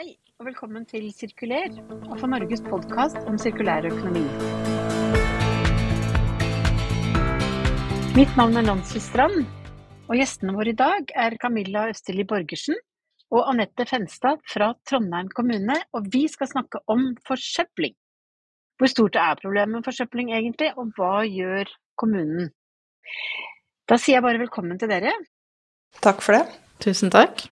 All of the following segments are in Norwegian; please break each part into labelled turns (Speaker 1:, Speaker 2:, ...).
Speaker 1: Hei, og velkommen til Sirkuler, og for Norges podkast om sirkulær økonomi. Mitt navn er Nancy Strand, og gjestene våre i dag er Camilla Østerli Borgersen og Anette Fenstad fra Trondheim kommune, og vi skal snakke om forsøpling. Hvor stort er problemet med forsøpling egentlig, og hva gjør kommunen? Da sier jeg bare velkommen til dere.
Speaker 2: Takk for det.
Speaker 3: Tusen takk.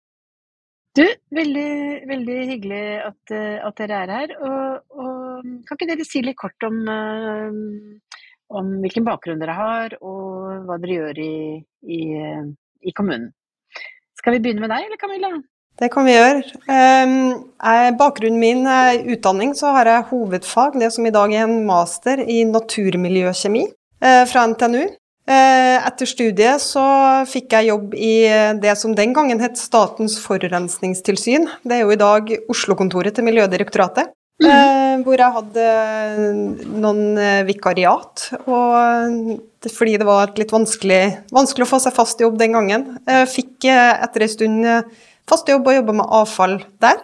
Speaker 1: Du, veldig, veldig hyggelig at, eh, at dere er her. Og, og, kan ikke dere si litt kort om, uh, om hvilken bakgrunn dere har, og hva dere gjør i, i, i, kommunen? Skal vi begynne med deg, eller Camilla?
Speaker 2: Det kan vi gjøre. Um, bakgrunnen min er utdanning, så har jeg hovedfag, det som i dag er en master i naturmiljøkjemi uh, fra NTNU. Eh, etter studiet så fikk jeg jobb i det som den gangen het Statens forurensningstilsyn. Det er jo i dag Oslo-kontoret til Miljødirektoratet. Mm -hmm. Hvor jeg hadde noen eh, vikariat. Og fordi det var litt vanskelig, vanskelig å få seg fast jobb den gangen. Jeg fikk etter en stund fast jobb og jobba med avfall der.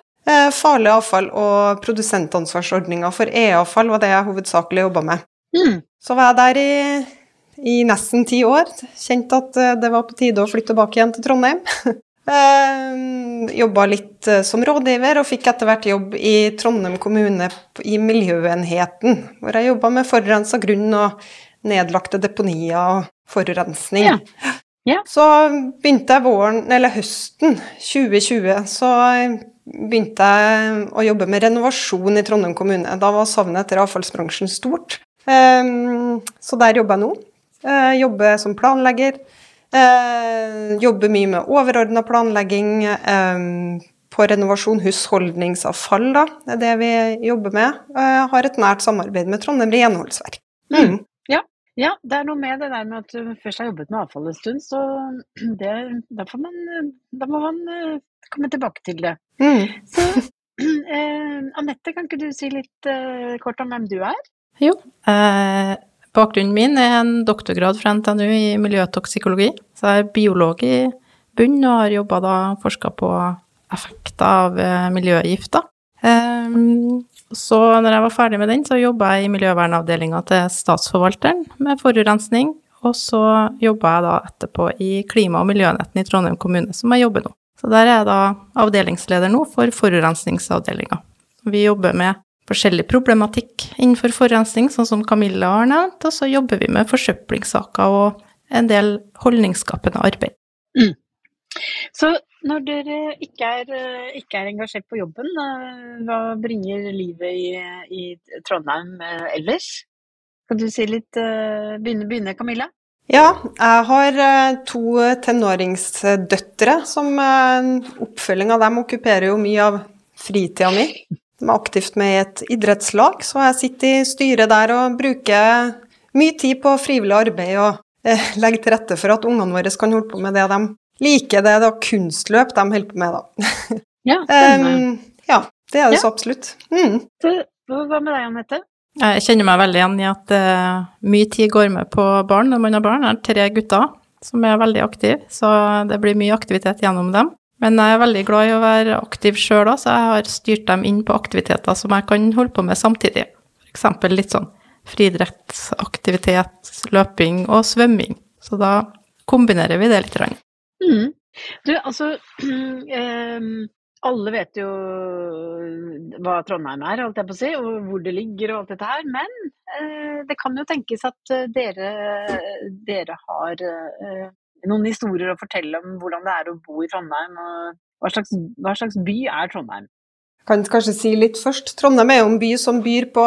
Speaker 2: Farlig avfall og produsentansvarsordninga for e-avfall var det jeg hovedsakelig jobba med. Mm. Så var jeg der i i nesten ti år. Kjente at eh, det var på tide å flytte tilbake igjen til Trondheim. Uh, Jobba litt uh, som rådgiver, og fikk etter hvert jobb i Trondheim kommune i miljøenheten. Hvor jeg jobba med forurensa grunn og nedlagte deponier og forurensning. Ja. Ja. Så begynte jeg våren, eller høsten 2020, så begynte jeg å jobbe med renovasjon i Trondheim kommune. Da var savnet etter avfallsbransjen stort. Så der jobber jeg nå. Eh, jobber som planlegger. Eh, jobber mye med overordna planlegging eh, på renovasjon husholdningsavfall, da. Det er det vi jobber med. Jeg har et nært samarbeid med Trondheim renholdsverk.
Speaker 1: Mm. Ja. ja. det er noe med det der med at du først har jobbet med avfall en stund, så det, da, man, da, må man komme tilbake til det. Mm. Så eh, Anette, kan ikke du si litt eh, kort om hvem du er?
Speaker 3: Jo, eh, Bakgrunnen min er en doktorgrad fra NTNU i miljøtoksikologi. Så jeg er biolog i bunn og har jobba da forska på effekter av eh, miljøgifter. Ehm, så når jeg var ferdig med den, så jobba jeg i miljøvernavdelinga til Statsforvalteren med forurensning. Og så jobba jeg da etterpå i Klima- og miljønetten i Trondheim kommune, som jeg jobber nå. Så der er jeg da avdelingsleder nå for forurensningsavdelinga. Vi jobber med forskjellig problematikk innenfor forurensning, sånn som Camilla har nevnt, og så jobber vi med forsøplingssaker og en del holdningsskapende arbeid. Mm.
Speaker 1: Så når dere ikke er, ikke er, engasjert på jobben, hva bringer livet i, i Trondheim eh, ellers? Kan du si litt eh, Begynne, begynne Camilla?
Speaker 2: Ja, jeg har eh, to tenåringsdøtre som oppfølging av dem okkuperer jo mye av fritida mi som er aktivt med i et idrettslag, så jeg sitter i styret der og bruker mye tid på frivillig arbeid og eh, legger til rette for at ungene våre kan holde på med det de liker. Det er da kunstløp de holder på med, da. Ja, um, ja det er det ja. så absolutt. Mm.
Speaker 1: hva med deg, Anette?
Speaker 3: Jeg kjenner meg veldig igjen i at uh, mye tid går med på barn når man har barn. Jeg har tre gutter som er veldig aktive, så det blir mye aktivitet gjennom dem. Men jeg er veldig glad i å være aktiv sjøl òg, så jeg har styrt dem inn på aktiviteter som jeg kan holde på med samtidig. F.eks. litt sånn friidrettsaktivitet, løping og svømming. Så da kombinerer vi det litt.
Speaker 1: Mm. Du, altså Alle vet jo hva Trondheim er, holdt jeg på å si, og hvor det ligger og alt dette her. Men uh, det kan jo tenkes at uh, dere, dere har uh, noen historier å fortelle om hvordan det er å bo i Trondheim, og hva slags, hva slags by er Trondheim?
Speaker 2: Kan kanskje si litt først. Trondheim er jo en by som byr på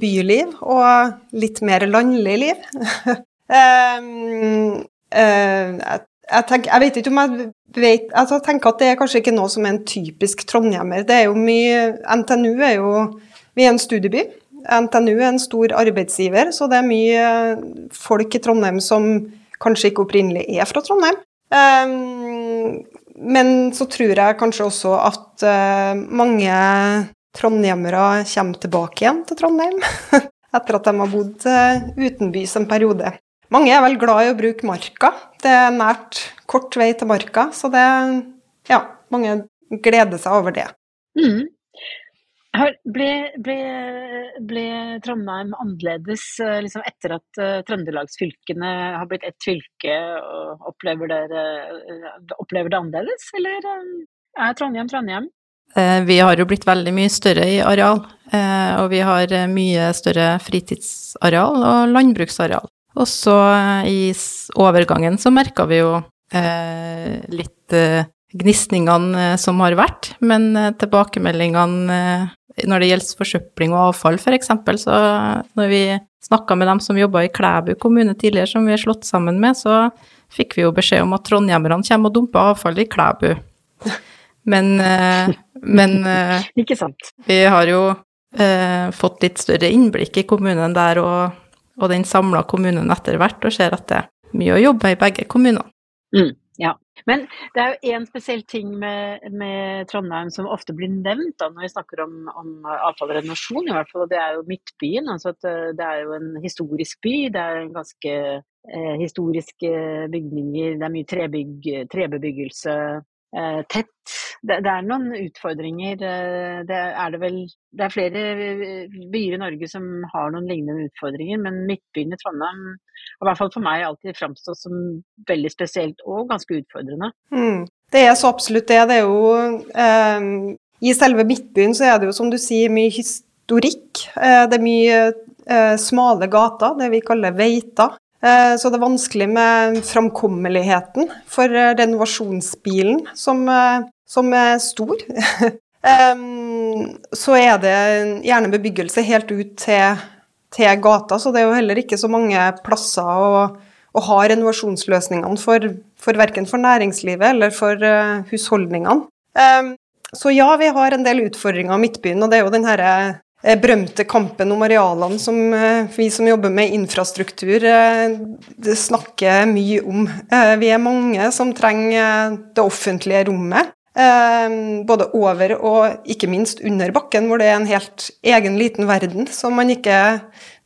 Speaker 2: byliv og litt mer landlig liv. um, uh, jeg, jeg, tenker, jeg, vet ikke om jeg vet altså Jeg tenker at det er kanskje ikke noe som er en typisk trondhjemmer. Det er jo mye NTNU er jo Vi er en studieby. NTNU er en stor arbeidsgiver, så det er mye folk i Trondheim som kanskje ikke opprinnelig er fra Trondheim. Um, men så tror jeg kanskje også at uh, mange trondhjemmere kommer tilbake igjen til Trondheim etter at de har bodd uh, utenbys en periode. Mange er vel glad i å bruke marka. Det er nært, kort vei til marka, så det Ja, mange gleder seg over det.
Speaker 1: Mm. Ble, ble, ble, Trondheim annerledes eh, liksom etter at uh, trøndelagsfylkene har blitt ett fylke? og Opplever dere opplever det annerledes, eller er Trondheim Trondheim?
Speaker 3: Vi har jo blitt veldig mye større i areal, og vi har mye større fritidsareal og landbruksareal. Og så i overgangen så merka vi jo litt gnisningene som har vært, men tilbakemeldingene når det gjelder forsøpling og avfall, f.eks., så når vi snakka med dem som jobba i Klæbu kommune tidligere, som vi er slått sammen med, så fikk vi jo beskjed om at trondhjemmerne kommer og dumper avfall i Klæbu. Men, eh, men
Speaker 1: eh, Ikke sant.
Speaker 3: vi har jo eh, fått litt større innblikk i kommunen der og, og den samla kommunen etter hvert, og ser at det er mye å jobbe i begge kommunene.
Speaker 1: Mm. Ja. Men det er jo én spesiell ting med, med, Trondheim som ofte blir nevnt da, når vi snakker om, om renovasjon, i hvert fall, og det er jo Midtbyen. altså at eh, Det er jo en historisk by. Det er en ganske eh, historiske bygninger. Det er mye trebygg, trebebyggelse. Eh, tett. Det, det, er noen utfordringer. Eh, det er det vel Det er flere byer i Norge som har noen lignende utfordringer, men Midtbyen i Trondheim har i hvert fall for meg alltid framstått som veldig spesielt og ganske utfordrende.
Speaker 2: Mm. Det er så absolutt det. Det er jo eh, I selve Midtbyen så er det jo som du sier mye historikk. Eh, det er mye eh, smale gater, det vi kaller veiter. Eh, så det er vanskelig med framkommeligheten for eh, renovasjonsbilen, som, eh, som er stor. Så er det gjerne bebyggelse helt ut til, til, gata, så det er jo heller ikke så mange plasser å, å ha renovasjonsløsningene for, for verken for næringslivet eller for husholdningene. Så ja, vi har en del utfordringer i Midtbyen, og det er jo den herre berømte kampen om arealene som eh, vi som jobber med infrastruktur, eh, snakker mye om. Vi er mange som trenger det offentlige rommet. Både over og ikke minst under bakken, hvor det er en helt egen liten verden som man ikke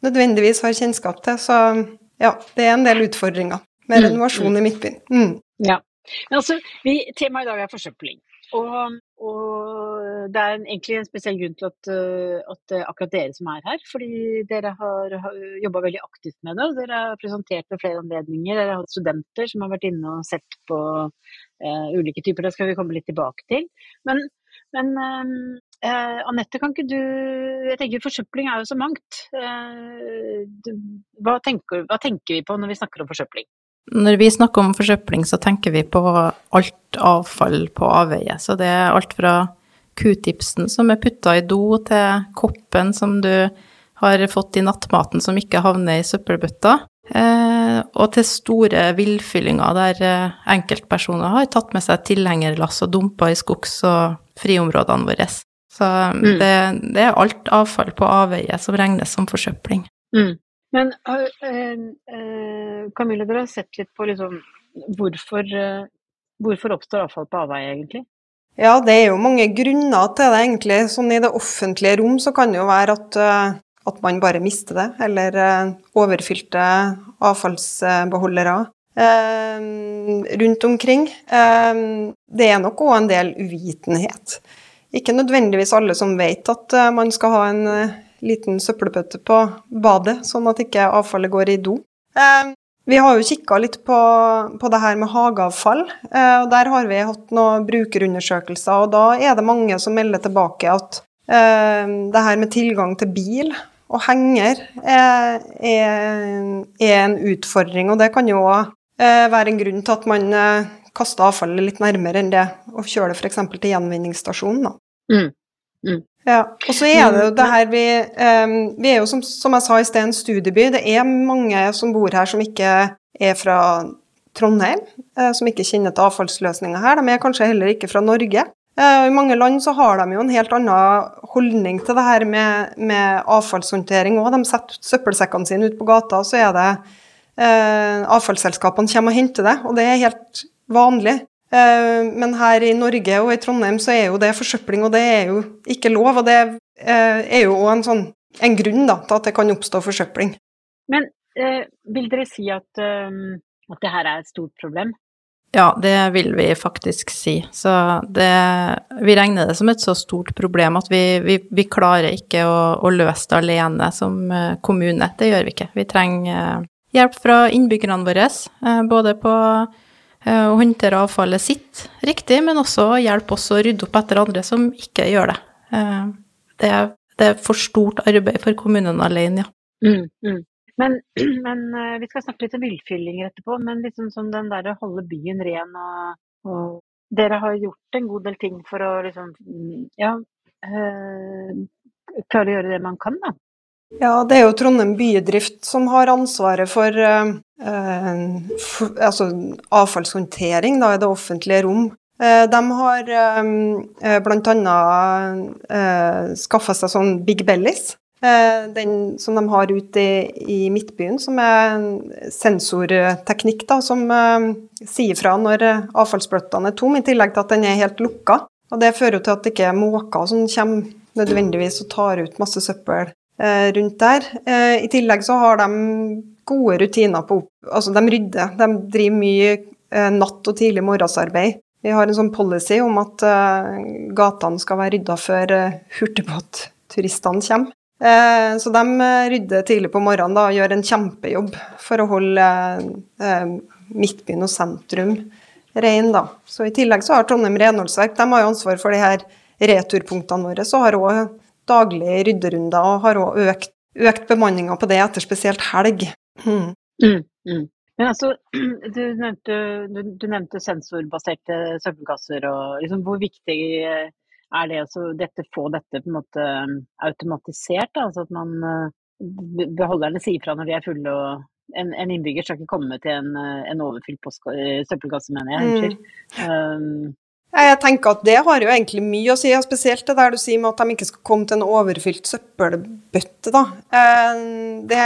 Speaker 2: nødvendigvis har kjennskap til. Så ja, det er en del utfordringer med mm, renovasjon i Midtbyen. Mm.
Speaker 1: Ja. Altså, vi, temaet i dag er forsøpling. Og, og, det er egentlig en spesiell grunn til at, eh, at det er akkurat dere som er her. Fordi dere har jobba veldig aktivt med det. og Dere har presentert ved flere anledninger. Dere har hatt studenter som har vært inne og sett på uh, ulike typer. Det skal vi komme litt tilbake til. Men, men uh, Anette, kan ikke du Jeg tenker forsøpling er jo så mangt. Uh, du, hva, tenker, hva tenker vi på når vi snakker om forsøpling?
Speaker 3: Når vi snakker om forsøpling, så tenker vi på alt avfall på avveie. Så det er alt fra q-tipsen som er putta i do, til koppen som du har fått i nattmaten som ikke havner i søppelbøtta, eh, og til store villfyllinger der eh, enkeltpersoner har tatt med seg tilhengerlass og dumpa i skogs- og friområdene våre. Så mm. det, det, er alt avfall på avveie som regnes som forsøpling.
Speaker 1: Mm. Men øh, uh, Camilla, dere har sett litt på liksom, hvorfor, uh, hvorfor oppstår avfall på avveie, egentlig?
Speaker 2: Ja, det er jo mange grunner til det, egentlig. Sånn I det offentlige rom så kan det jo være at, at man bare mister det, eller overfylte avfallsbeholdere rundt omkring. det er nok òg en del uvitenhet. Ikke nødvendigvis alle som vet at man skal ha en liten søppelbøtte på badet, sånn at ikke avfallet går i do. Eh, vi har jo kikka litt på, på, det her med hageavfall. Eh, og Der har vi hatt noen brukerundersøkelser, og da er det mange som melder tilbake at eh, det her med tilgang til bil og henger er, er, er en utfordring. Og det kan jo òg være en grunn til at man kaster avfallet litt nærmere enn det å kjøre det f.eks. til gjenvinningsstasjonen. Mm. Mm. Ja, og så er det jo det her vi um, Vi er jo, som, som jeg sa i sted, en studieby. Det er mange som bor her som ikke er fra Trondheim, uh, som ikke kjenner til avfallsløsninger her. De er kanskje heller ikke fra Norge. Uh, I mange land så har de jo en helt annen holdning til det her med, med avfallshåndtering òg. De setter søppelsekkene sine ut på gata, og så er det uh, avfallsselskapene kommer og henter det. Og det er helt vanlig. Eh, men her i Norge og i Trondheim så er jo det forsøpling, og det er jo ikke lov. Og det eh, er jo òg en, sånn, en grunn da, til at det kan oppstå forsøpling.
Speaker 1: Men eh, vil dere si at, at det her er et stort problem?
Speaker 3: Ja, det vil vi faktisk si. Så det Vi regner det som et så stort problem at vi, vi, vi klarer ikke å, å, løse det alene som kommune. Det gjør vi ikke. Vi trenger hjelp fra innbyggerne våre, både på å håndtere avfallet sitt riktig, men også hjelpe oss å rydde opp etter andre som ikke gjør det. Det er, det er for stort arbeid for kommunen alene, ja.
Speaker 1: Mm, mm. Men, men, eh, vi skal snakke litt om villfyllinger etterpå. Men liksom som den der å holde byen ren og, og, Dere har gjort en god del ting for å liksom Ja, øh, klare å gjøre det man kan, da.
Speaker 2: Ja, det er jo Trondheim bydrift som har ansvaret for, eh, for altså avfallshåndtering da, i det offentlige rom. De har bl.a. skaffa seg sånn Big Bellies, Eh, den som de har ute i, i Midtbyen, som er sensorteknikk, da, som sier fra når avfallsbløttene er tom, i tillegg til at den er helt lukka. Og Det fører til at det ikke er måker som kommer nødvendigvis og tar ut masse søppel rundt der. Uh, I tillegg så har de gode rutiner på Altså, de rydder. De driver mye natt- og tidlig morgensarbeid. Vi har en sånn policy om at gatene skal være rydda før hurtigbåtturistene kommer. Eh, så de eh, rydder tidlig på morgenen da, og gjør en kjempejobb for å holde eh, Midtbyen og sentrum ren. Da. Så I tillegg så har Trondheim renholdsverk de har jo ansvar for de her returpunktene våre. Så har òg daglige rydderunder og har òg økt, økt bemanninga på det etter spesielt helg.
Speaker 1: Mm. Mm, mm. Men altså, du nevnte, du, du nevnte sensorbaserte søppelkasser. og liksom, Hvor viktig er det å altså, få dette på en måte um, automatisert? Da? Altså at man uh, beholderne sier fra når de er fulle og en, en innbygger skal ikke komme til en, uh, en overfylt søppelkasse, mener jeg. Mm.
Speaker 2: Um, jeg tenker at det har jo egentlig mye å si, spesielt det der du sier med at de ikke skal komme til en overfylt søppelbøtte. Da. Det,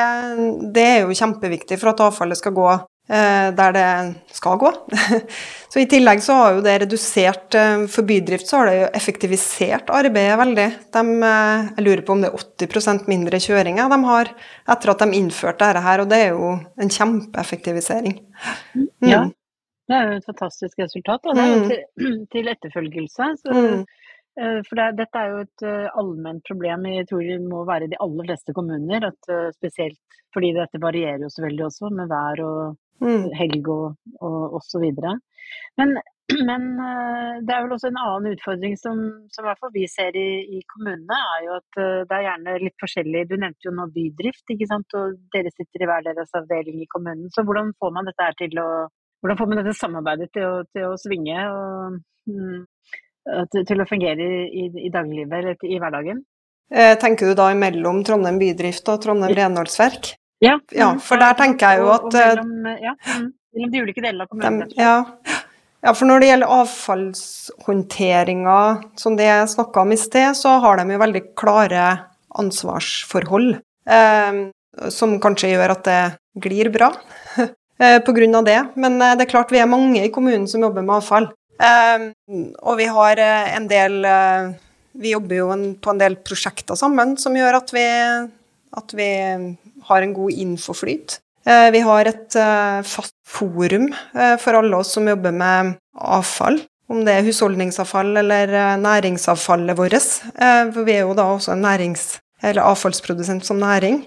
Speaker 2: det er jo kjempeviktig for at avfallet skal gå Eh, der det skal gå. Så I tillegg så har jo det redusert forbydrift, For bydrift så har det jo effektivisert arbeidet veldig. De, eh, jeg lurer på om det er 80% mindre kjøringer de har etter at de innførte dette her, og det er jo en kjempeeffektivisering.
Speaker 1: Mm. Ja, det er jo et fantastisk resultat, og det er jo mm. til, til etterfølgelse. Så, mm. For det, dette er jo et allment problem jeg tror det må være i de aller fleste kommuner. At, spesielt fordi dette varierer jo så veldig også med vær og Mm. helg og, og videre Men, men eh, det er vel også en annen utfordring som, som i hvert fall vi ser i, i, kommunene, er jo at eh, det er gjerne litt forskjellig. Du nevnte jo nå bydrift, ikke sant? og dere sitter i hver deres avdeling i kommunen. Så hvordan får man dette her til å hvordan får man dette samarbeidet til å, til å svinge og til, til å fungere i, i dagliglivet eller i hverdagen?
Speaker 2: Eh, tenker du da mellom Trondheim bydrift og Trondheim renholdsverk?
Speaker 1: Ja,
Speaker 2: ja, for der tenker jeg jo at
Speaker 1: og, og mellom, ja, mm, mellom de ulike delene av kommunen.
Speaker 2: ja. ja, for når det gjelder avfallshåndteringa, som det jeg snakka om i sted, så har de jo veldig klare ansvarsforhold. Eh, som kanskje gjør at det glir bra eh, av det. Men eh, det er klart vi er mange i kommunen som jobber med avfall. Eh, og vi har en del Vi jobber jo på en del prosjekter sammen som gjør at vi, at vi har en god infoflyt. Vi har et fast forum for alle oss som jobber med avfall. Om det er husholdningsavfall eller næringsavfallet vårt. For vi er jo da også en nærings- eller avfallsprodusent som næring.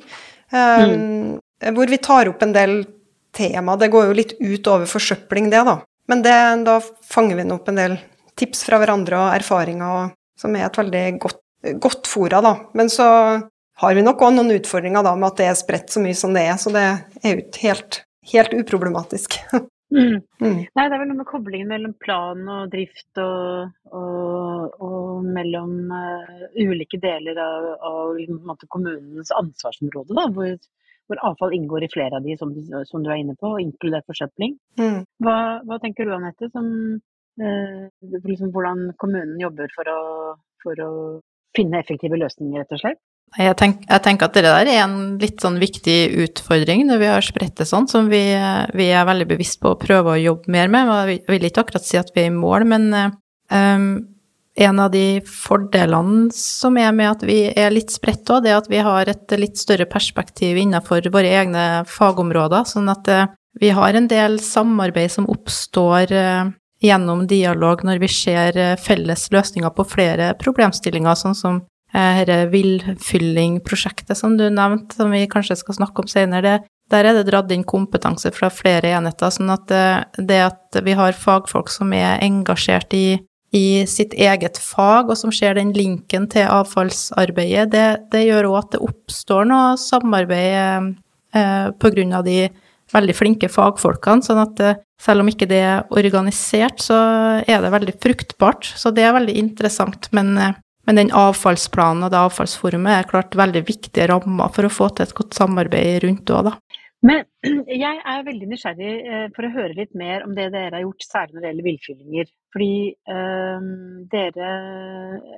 Speaker 2: Mm. Hvor vi tar opp en del tema. Det går jo litt ut over forsøpling, det, da. Men det, da fanger vi opp en del tips fra hverandre og erfaringer, som er et veldig godt, godt fora, da. Men så har vi nok òg noen utfordringer da med at det er spredt så mye som det er, så det er jo helt, helt uproblematisk.
Speaker 1: Mm. Mm. Nei, det er vel noe med koblingen mellom plan og drift og, og, og mellom uh, ulike deler av, av liksom, kommunens ansvarsområde, da, hvor, hvor, avfall inngår i flere av de, som, som du er inne på, inkludert forsøpling. Mm. Hva, hva, tenker du, Anette, som eh, liksom, hvordan kommunen jobber for å, for å finne effektive løsninger, rett og slett?
Speaker 3: Jeg, tenk, jeg, tenker at det der er en litt sånn viktig utfordring når vi har spredt det sånn, som vi, vi, er veldig bevisst på å prøve å jobbe mer med. Jeg vil ikke akkurat si at vi er i mål, men um, en av de fordelene som er med at vi er litt spredt òg, det er at vi har et litt større perspektiv innenfor våre egne fagområder. Sånn at uh, vi har en del samarbeid som oppstår eh, gjennom dialog når vi ser eh, felles løsninger på flere problemstillinger, sånn som eh, dette villfylling-prosjektet som du nevnte, som vi kanskje skal snakke om senere. Der er det dratt inn kompetanse fra flere enheter, sånn at det at vi har fagfolk som er engasjert i, i sitt eget fag, og som ser den linken til avfallsarbeidet, det, det gjør òg at det oppstår noe samarbeid eh, av de veldig flinke fagfolkene, sånn at eh, selv om ikke det er organisert, så er det veldig fruktbart. Så det er veldig interessant. Men, eh, men den avfallsplanen og det avfallsforumet er klart veldig viktige rammer for å få til et godt samarbeid rundt òg, da.
Speaker 1: Men jeg er veldig nysgjerrig eh, for å høre litt mer om det dere har gjort, særlig når det gjelder villfyllinger. Fordi øh, dere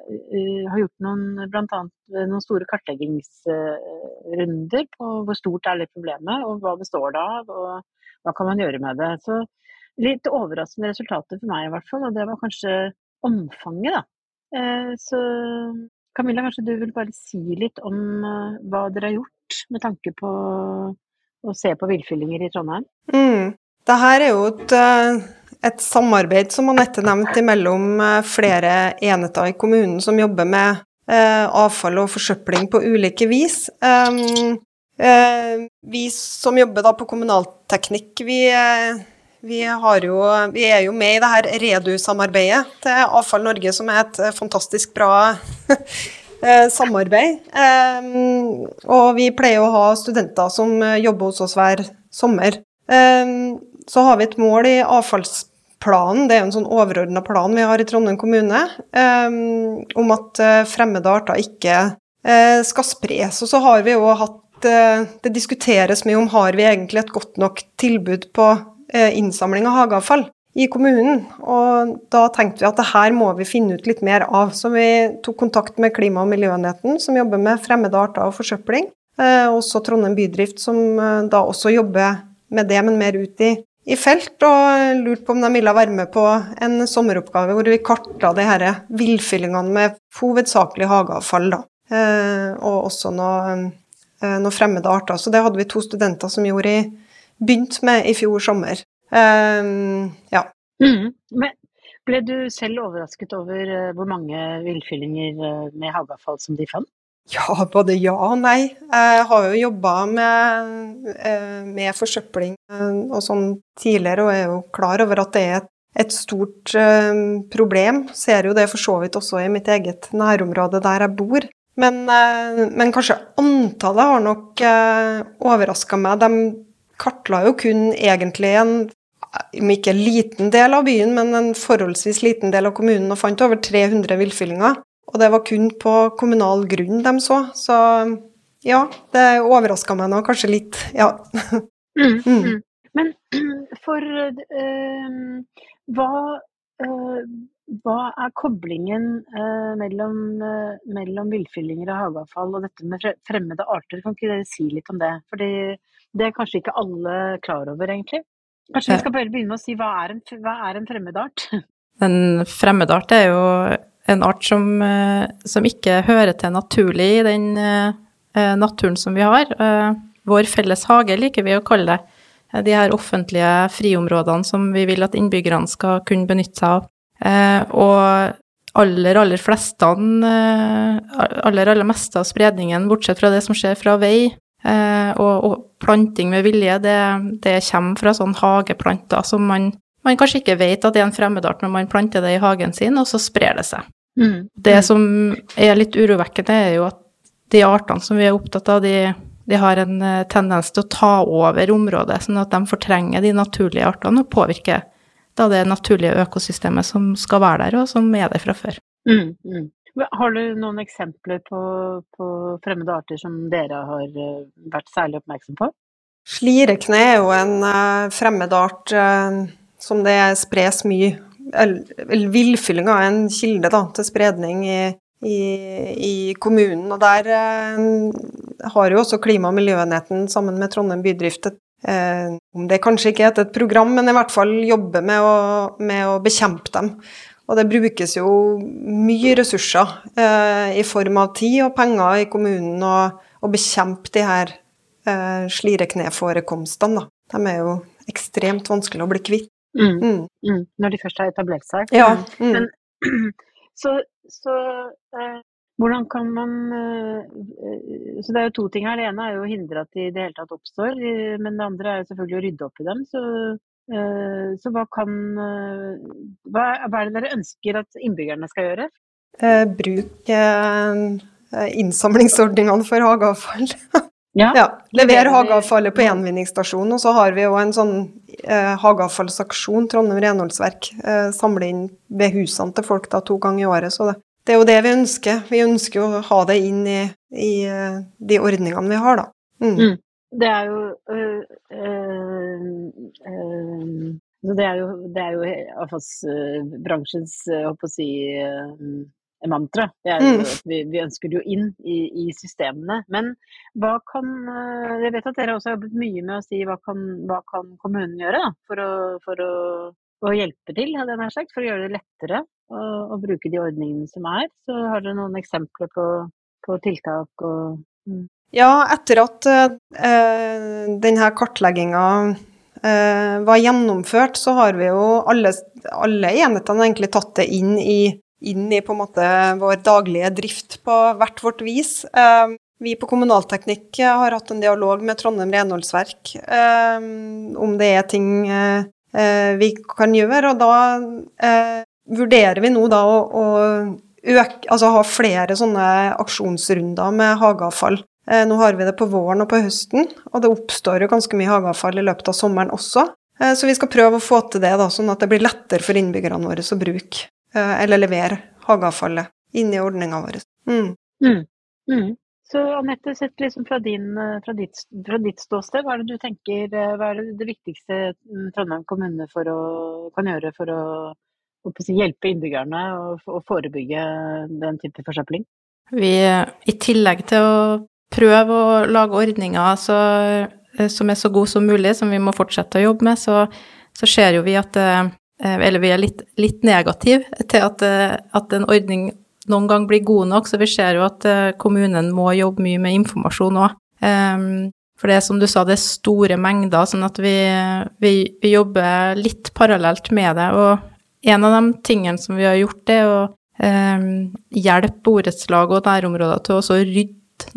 Speaker 1: øh, har gjort noen, blant annet noen store kartleggingsrunder på hvor stort er det problemet, og hva består det av, og hva kan man gjøre med det. Så litt overraskende resultater for meg i hvert fall, og det var kanskje omfanget, da. Så Camilla, kanskje du vil bare si litt om hva dere har gjort med tanke på å se på villfyllinger i Trondheim?
Speaker 2: Mm. Dette er jo et et samarbeid, som Anette nevnte, mellom eh, flere enheter i kommunen som jobber med eh, avfall og forsøpling på ulike vis. Um, eh, vi som jobber da på kommunalteknikk, vi, eh, vi, jo, vi, er jo med i det her Redu-samarbeidet til Avfall Norge, som er et fantastisk bra eh, samarbeid. Um, og vi pleier å ha studenter som jobber hos oss hver sommer. Um, så har vi et mål i avfallsplanen, det er en sånn overordna plan vi har i Trondheim kommune, om at fremmede arter ikke skal spres. Og så har vi jo hatt Det diskuteres mye om har vi egentlig et godt nok tilbud på innsamling av hageavfall i kommunen. Og da tenkte vi at det her må vi finne ut litt mer av. Så vi tok kontakt med Klima- og miljøenheten, som jobber med fremmede arter og forsøpling. også Trondheim bydrift, som da også jobber med det, men mer ut i i felt, og lurte på om de ville være med på en sommeroppgave hvor vi kartla de her villfyllingene med hovedsakelig hageavfall, da. Eh, og også noen eh, noe fremmede arter. Så det hadde vi to studenter som gjorde i, begynte med i fjor sommer. Eh, ja.
Speaker 1: Mm. Men ble du selv overrasket over eh, hvor mange villfyllinger eh, med hageavfall som de fant?
Speaker 2: Ja, både ja og nei. Jeg har jo jobba med, eh, med, forsøpling og sånn tidligere, og er jo klar over at det er et, et stort problem. Ser jo det for så vidt også i mitt eget nærområde der jeg bor. Men, men kanskje antallet har nok overraska meg. De kartla jo kun egentlig en om ikke liten del av byen, men en forholdsvis liten del av kommunen, og fant over 300 villfyllinger. Og det var kun på kommunal grunn de så. Så ja, det overraska meg nå kanskje litt, ja.
Speaker 1: Mm, mm. mm. Men for øh, hva, øh, hva er koblingen øh, mellom, mellom villfyllinger og hageavfall og dette med fremmede arter? Kan ikke dere si litt om det? For det er kanskje ikke alle klar over, egentlig. Kanskje vi skal bare begynne med å si hva er en, hva er en fremmedart?
Speaker 3: En fremmedart er jo en art som, eh, som, ikke hører til naturlig i den eh, eh, naturen som vi har. Vår felles hage liker vi å kalle det. De her offentlige friområdene som vi vil at innbyggerne skal kunne benytte seg av. Og aller, aller fleste, aller, aller meste av spredningen, bortsett fra det som skjer fra vei, og, og planting med vilje, det, det kommer fra sånne hageplanter som man man kanskje ikke vet at det er en fremmedart når man planter det i hagen sin, og så sprer det seg. Mm. Det mm. som er litt urovekkende, er jo at de artene som vi er opptatt av, de, de har en eh, tendens til å ta over området, sånn at de fortrenger de naturlige artene og påvirker da det naturlige økosystemet som skal være der, og som er der fra før.
Speaker 1: Mm, mm. Har du noen eksempler på, på, fremmede arter som dere har eh, vært særlig oppmerksom på?
Speaker 2: Slirekne er jo en uh, fremmed art uh, som det spres mye Villfyllinga er en kilde da, til spredning i, i, i, kommunen. Og der eh, har jo også Klima- og miljøenheten sammen med Trondheim bydrift et eh, om det kanskje ikke heter et program, men i hvert fall jobbe med å, med å bekjempe dem. Og det brukes jo mye ressurser eh, i form av tid og penger i kommunen å, bekjempe de her eh, slirekneforekomstene. De er jo ekstremt vanskelig å bli kvitt.
Speaker 1: Mm,
Speaker 2: Mm.
Speaker 1: mm. Når de først har etablert seg.
Speaker 2: Ja.
Speaker 1: Mm.
Speaker 2: Mm.
Speaker 1: Men så, så eh, hvordan kan man eh, eh, Så det er jo to ting her. Det ene er jo å hindre at de i det hele tatt oppstår. eh, Men det andre er jo selvfølgelig å rydde opp i dem. Så, så hva kan eh, hva, hva er det dere ønsker at innbyggerne skal gjøre?
Speaker 2: Eh, bruk eh, innsamlingsordningene for hageavfall.
Speaker 1: Ja.
Speaker 2: Ja, Lever hageavfallet på gjenvinningsstasjonen, og så har vi jo en sånn eh, hageavfallsaksjon, Trondheim renholdsverk, eh, samler inn ved husene til folk da to ganger i året. Så det, det er jo det vi ønsker. Vi ønsker jo å ha det inn i, i eh, de ordningene vi har, da. Mm.
Speaker 1: Mm. Det er jo øh, øh, øh, det er jo, det er jo avfallsbransjens øh, håper å si, øh, mantra. Det er jo
Speaker 2: Mm.
Speaker 1: at vi, vi ønsker det jo inn i, i systemene. Men hva kan øh, Jeg vet at dere også har jobbet mye med å si hva kan, hva kan kommunen gjøre da, for, å, for å, å hjelpe til, hadde jeg nær sagt, for å gjøre det lettere å, å bruke de ordningene som er. Så har dere noen eksempler på, på tiltak og mm.
Speaker 2: Ja, etter at eh, denne kartlegginga eh, var gjennomført, så har vi jo alle, alle enhetene egentlig tatt det inn i, inn i vår daglige drift på hvert vårt vis. Eh, vi på Kommunalteknikk har hatt en dialog med Trondheim renholdsverk eh, om det er ting eh, vi kan gjøre, og da eh, vurderer vi nå da å, å øke, altså ha flere sånne aksjonsrunder med hageavfall. Eh, Nå har vi det på våren og på høsten, og det oppstår jo ganske mye hageavfall i løpet av sommeren også. Eh, Så vi skal prøve å få til det, da, sånn at det blir lettere for innbyggerne våre å bruke eh, eller levere hageavfallet inn i ordninga vår. Mm.
Speaker 1: Mm. Mm. Så Anette, sett liksom fra, din, fra, ditt, fra ditt ståsted, hva er det du tenker hva er det, det viktigste mm, Trondheim kommune for å, kan gjøre for å, å hjelpe innbyggerne og, og forebygge den type forsøpling?
Speaker 3: Vi, i tillegg til å prøve å lage ordninger så, eh, som er så gode som mulig, som vi må fortsette å jobbe med, så, så ser jo vi at eh, Eller vi er litt, litt negative til at, eh, at en ordning noen gang blir god nok, så vi ser jo at eh, kommunen må jobbe mye med informasjon òg. For det er som du sa, det er store mengder, sånn at vi, vi, vi jobber litt parallelt med det. Og en av de tingene som vi har gjort, er å eh, hjelpe borettslag og nærområder til å også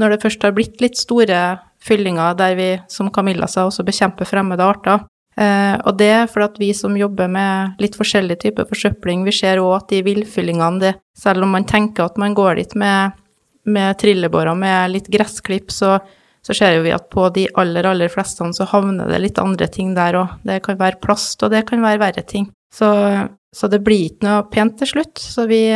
Speaker 3: når det først har blitt litt store fyllinger der vi, som Camilla sa, også bekjemper fremmede arter. Eh, og det er fordi at vi som jobber med litt forskjellige typer forsøpling, vi ser òg at de villfyllingene, det, selv om man tenker at man går dit med, med trillebårer med litt gressklipp, så, så ser vi at på de aller, aller fleste så havner det litt andre ting der òg. Det kan være plast, og det kan være verre ting. Så, så det blir ikke noe pent til slutt. Så vi,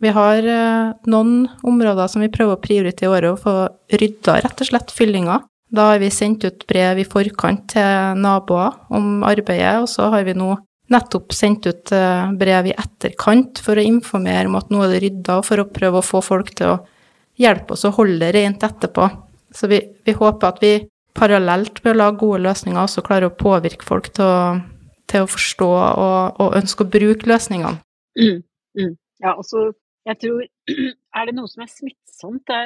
Speaker 3: vi har eh, noen områder som vi prøver å prioritere i året, å få rydda rett og slett fyllinger. Da har vi sendt ut brev i forkant til naboer om arbeidet, og så har vi nå nettopp sendt ut eh, brev i etterkant for å informere om at nå er det rydda, og for å prøve å få folk til å hjelpe oss å holde det rent etterpå. Så vi, vi håper at vi parallelt med å lage gode løsninger også klarer å påvirke folk til å, til å forstå og, og ønske å bruke løsningene.
Speaker 1: Mm. Mm. Ja, og så jeg tror Er det noe som er smittsomt? Det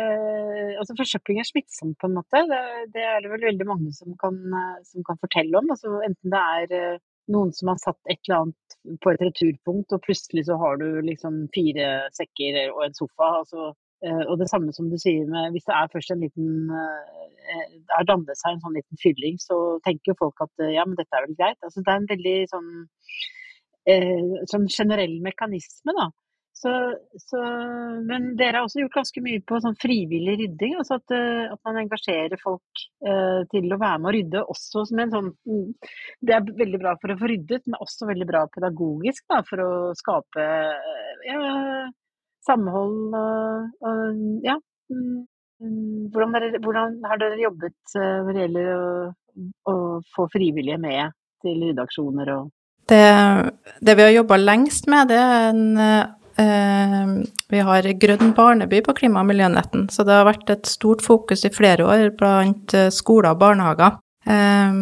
Speaker 1: eh, altså Forsøpling er smittsomt, på en måte. Det, det er det vel veldig mange som kan, eh, som kan fortelle om. Altså, enten det er eh, noen som har satt et eller annet på et returpunkt, og plutselig så har du liksom fire sekker og en sofa. Altså, eh, og det samme som du sier med Hvis det er først en liten eh, har dannet seg en sånn liten fylling, så tenker folk at eh, ja, men dette er vel greit. Altså, det er en veldig sånn, eh, sånn generell mekanisme, da. Så, så, men dere har også gjort ganske mye på sånn frivillig rydding. altså At, eh, at man engasjerer folk eh, til å være med å rydde. også som en sånn, mm, Det er veldig bra for å få ryddet, men også veldig bra pedagogisk da, for å skape eh, ja, samhold og, og ja. mm, Hvordan, dere, hvordan, har dere jobbet eh, når det gjelder å, å få frivillige med til ryddeaksjoner og
Speaker 3: Det, det vi har jobba lengst med, det er en Vi har Grønn barneby på Klima- og miljønetten, så det har vært et stort fokus i flere år blant eh, skoler og barnehager. Eh,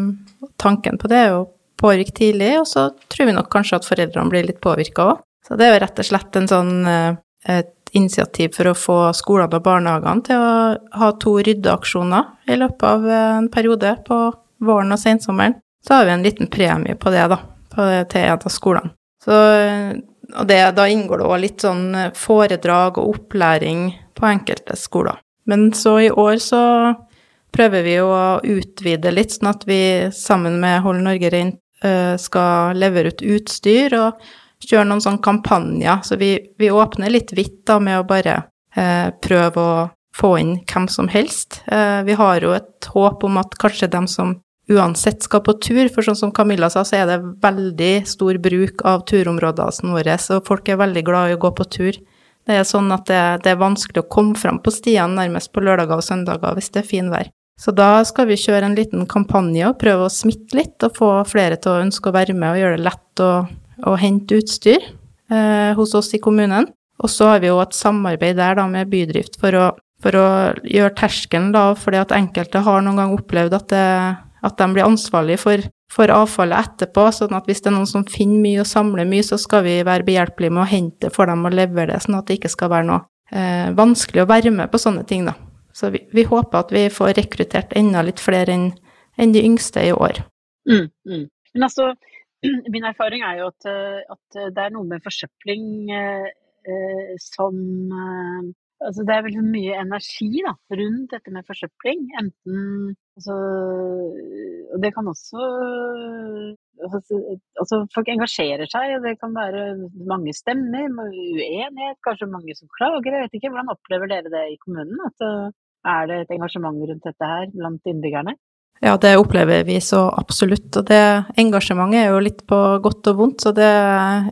Speaker 3: tanken på det er jo påvirke tidlig, og så tror vi nok kanskje at foreldrene blir litt påvirka òg. Så det er jo rett og slett en sånn, eh, et initiativ for å få skolene og barnehagene til å ha to ryddeaksjoner i løpet av en periode på våren og sensommeren. så har vi en liten premie på det, da, til en av skolene. Så, og det, da inngår det òg litt sånn foredrag og opplæring på enkelte skoler. Men så i år så prøver vi å utvide litt, sånn at vi sammen med Hold Norge Rent eh, skal levere ut utstyr og kjøre noen sånne kampanjer. Så vi, vi åpner litt vidt da med å bare eh, prøve å få inn hvem som helst. Eh, vi har jo et håp om at kanskje dem som uansett skal på tur, for sånn som Camilla sa, så er det veldig stor bruk av turområdene våre, så folk er veldig glad i å gå på tur. Det er sånn at det, det er vanskelig å komme fram på stiene nærmest på lørdager og søndager hvis det er finvær. Så da skal vi kjøre en liten kampanje og prøve å smitte litt og få flere til å ønske å være med og gjøre det lett å, å hente utstyr eh, hos oss i kommunen. Og så har vi jo et samarbeid der da med Bydrift for å, for å gjøre terskelen lav, fordi at enkelte har noen gang opplevd at det at de blir ansvarlig for, for, avfallet etterpå. sånn at hvis det er noen som finner mye og samler mye, så skal vi være behjelpelige med å hente for dem og levere det, sånn at det ikke skal være noe eh, vanskelig å være med på sånne ting, da. Så vi, vi, håper at vi får rekruttert enda litt flere enn en de yngste i år.
Speaker 1: Mm, mm. Men altså, min erfaring er jo at, at det er noe med forsøpling eh, eh som eh, Altså det er veldig mye energi da, rundt dette med forsøpling. Enten altså, Og det kan også altså, altså, Folk engasjerer seg, og det kan være mange stemmer, uenighet, kanskje mange som klager. Jeg vet ikke, Hvordan opplever dere det i kommunen? At, uh, er det et engasjement rundt dette her blant innbyggerne?
Speaker 3: Ja, det opplever vi så absolutt. Og det engasjementet er jo litt på godt og vondt. Så det,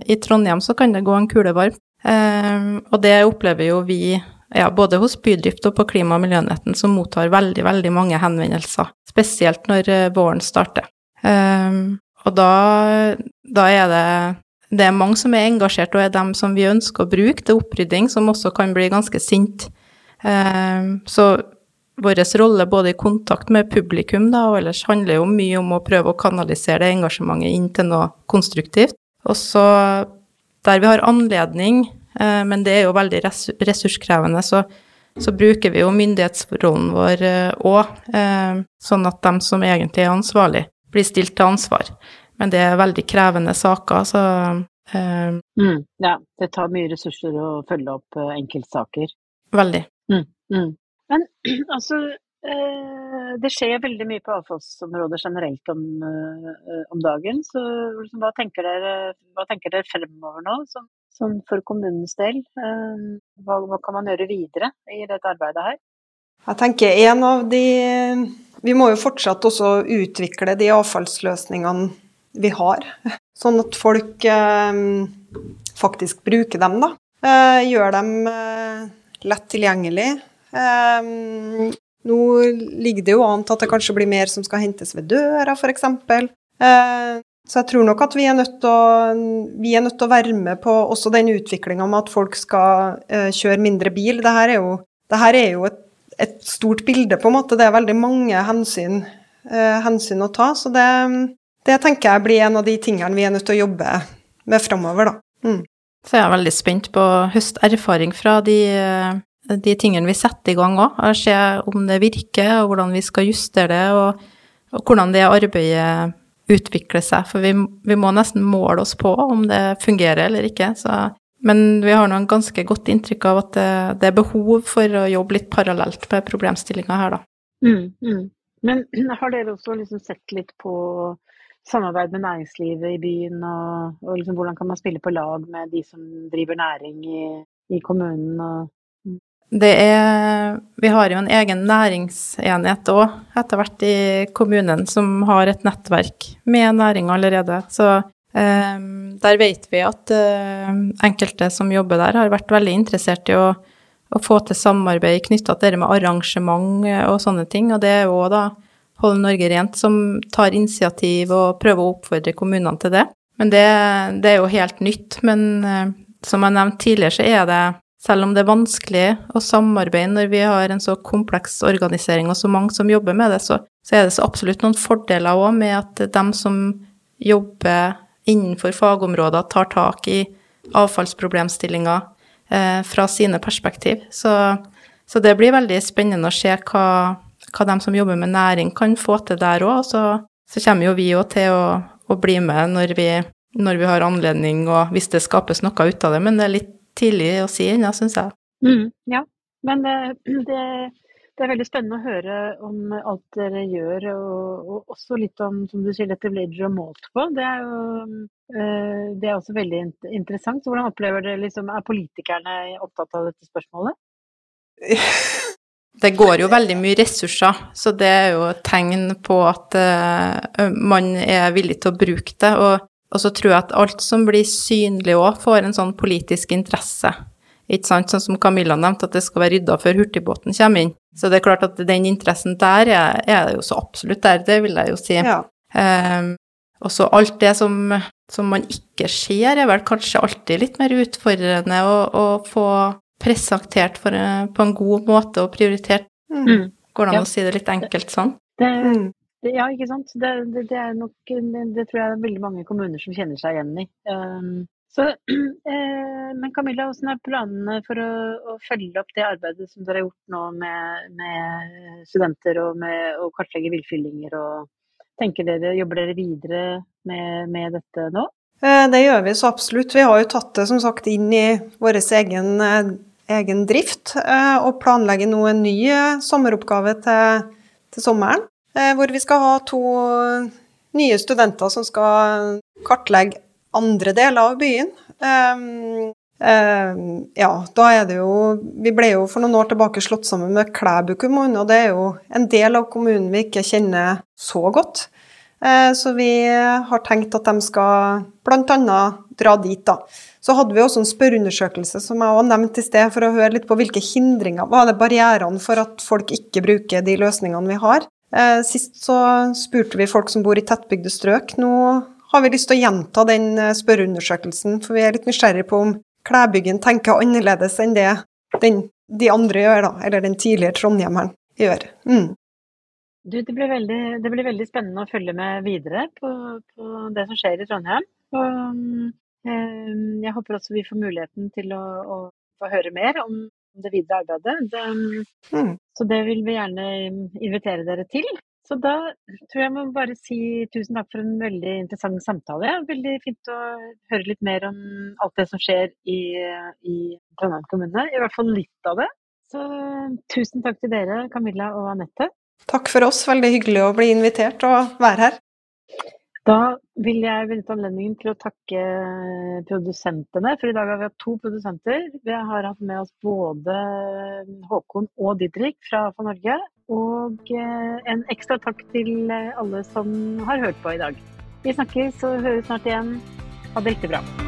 Speaker 3: i Trondheim så kan det gå en kule varmt. Um, og det opplever jo vi ja, både hos Bydrift og på Klima- og miljønetten, som mottar veldig, veldig mange henvendelser. Spesielt når uh, våren starter. Um, og da, da, er det det er mange som er engasjert, og er dem som vi ønsker å bruke til opprydding, som også kan bli ganske sint. Um, så vår rolle både i kontakt med publikum da, og ellers handler jo mye om å prøve å kanalisere det engasjementet inn til noe konstruktivt. Og så der vi har anledning Eh, men det er jo veldig ressurskrevende, så, så bruker vi jo myndighetsrollen vår òg, eh, eh, sånn at de som egentlig er ansvarlig, blir stilt til ansvar. Men det er veldig krevende saker, så
Speaker 1: mm, Ja, det tar mye ressurser å følge opp enkeltsaker.
Speaker 3: Veldig.
Speaker 1: Mm, mm. Men altså, det skjer veldig mye på avfallsområdet generelt om, om dagen. Så liksom, hva, tenker dere, hva, tenker dere, fremover nå, som, sånn for kommunens del? Eh, hva, hva, kan man gjøre videre i dette arbeidet her?
Speaker 2: Jeg tenker en av de Vi må jo fortsatt også utvikle de avfallsløsningene vi har, sånn at folk eh, faktisk bruker dem, da. Eh, gjør dem eh, lett tilgjengelig. Eh, nå ligger det jo an til at det kanskje blir mer som skal hentes ved døra, f.eks. Eh, så jeg tror nok at vi er nødt til å, å være med på også den utviklinga med at folk skal uh, kjøre mindre bil. Dette er jo, her er jo et, et, stort bilde, på en måte. Det er veldig mange hensyn, uh, hensyn å ta. Så det, det, tenker jeg blir en av de tingene vi er nødt til å jobbe med framover, da. Mm.
Speaker 3: Så jeg er veldig spent på å høste erfaring fra de, de tingene vi setter i gang òg. Se om det virker, og hvordan vi skal justere det, og, og hvordan det arbeidet utvikle seg, for vi, vi, må nesten måle oss på om det fungerer eller ikke. Så, men vi har nå en ganske godt inntrykk av at det, det, er behov for å jobbe litt parallelt med problemstillinga her, da.
Speaker 1: Mm, mm. Men har dere også liksom sett litt på samarbeid med næringslivet i byen, og, og liksom hvordan kan man spille på lag med de som driver næring i, i kommunen? og
Speaker 3: det er Vi har jo en egen næringsenhet òg, etter hvert i kommunen, som har et nettverk med næring allerede. Så eh, der vet vi at eh, enkelte som jobber der, har vært veldig interessert i å, å få til samarbeid knytta til det med arrangement og sånne ting. Og det er jo da Hold Norge Rent som tar initiativ og prøver å oppfordre kommunene til det. Men det, det er jo helt nytt. Men eh, som jeg nevnte tidligere, så er det selv om det er vanskelig å samarbeide når vi har en så kompleks organisering og så mange som jobber med det, så, så er det så absolutt noen fordeler òg med at de som jobber innenfor fagområder, tar tak i avfallsproblemstillinger eh, fra sine perspektiv. Så, så, det blir veldig spennende å se hva, hva de som jobber med næring, kan få til der òg. Så, så kommer jo vi òg til å, å, bli med når vi, når vi, har anledning, og hvis det skapes noe ut av det. Men det er litt tidlig å si ennå, syns jeg.
Speaker 1: Mm, ja, men det, det, det, er veldig spennende å høre om alt dere gjør, og, og også litt om som du sier, dette blir dere målt på. Det er jo øh, det er også veldig interessant. Hvordan opplever dere liksom, Er politikerne opptatt av dette spørsmålet?
Speaker 3: Det går jo veldig mye ressurser, så det er jo et tegn på at uh, man er villig til å bruke det. Og, og, så tror jeg at alt som blir synlig òg, får en sånn politisk interesse. Ikke sant, sånn som Camilla nevnte, at det skal være rydda før hurtigbåten kommer inn. Så det er klart at den interessen der er, er jo så absolutt der, det vil jeg jo si. Ja. Um, og så alt det som, som, man ikke ser, er vel kanskje alltid litt mer utfordrende å, å få presentert for, eh, på en god måte og prioritert. Mm. mm. Går det an ja. å si det litt enkelt sånn?
Speaker 1: Det, det, ja, ikke sant. Det, det, er nok Det tror jeg er veldig mange kommuner som kjenner seg igjen i. Um, så, eh, men Camilla, hvordan er planene for å, å, følge opp det arbeidet som dere har gjort nå med, med studenter og med å kartlegge villfyllinger? dere, Jobber dere videre med, med dette nå?
Speaker 2: Eh, det gjør vi så absolutt. Vi har jo tatt det som sagt inn i vår egen egen drift, eh, og planlegger nå en ny eh, sommeroppgave til, til, sommeren. Eh, hvor vi skal ha to nye studenter som skal kartlegge andre deler av byen. ja, da er det jo Vi ble jo for noen år tilbake slått sammen med Klæbu kommune, og det er jo en del av kommunen vi ikke kjenner så godt. Så vi har tenkt at de skal bl.a. dra dit, da. Så hadde vi også en spørreundersøkelse som jeg også nevnte i sted, for å høre litt på hvilke hindringer Hva er det barrierene for at folk ikke bruker de løsningene vi har? Eh, sist så spurte vi folk som bor i tettbygde strøk. Nå har vi lyst til å gjenta den eh, spørreundersøkelsen, for vi er litt nysgjerrig på om Klæbyggen tenker annerledes enn det den, de andre gjør, da, eller den tidligere trondhjemmeren gjør. Mm.
Speaker 1: Du, det, blir veldig, det, blir veldig, spennende å følge med videre på, på det som skjer i Trondheim. Og, Ehm, jeg håper også vi får muligheten til å, å få høre mer om det videre arbeidet. Det, mm. Så det vil vi gjerne invitere dere til. Så da tror jeg må bare si tusen takk for en veldig interessant samtale. Veldig fint å høre litt mer om alt det som skjer i, i Trondheim kommune. I hvert fall litt av det. Så tusen takk til dere, Camilla og Anette.
Speaker 2: Takk for oss. Veldig hyggelig å bli invitert og være her.
Speaker 1: Da vil jeg benytte anledningen til å takke produsentene, for i dag har vi hatt to produsenter. Vi har hatt med oss både Håkon og Didrik fra For Norge. Og eh, en ekstra takk til alle som har hørt på i dag. Vi snakkes og høres snart igjen. Ha det riktig bra.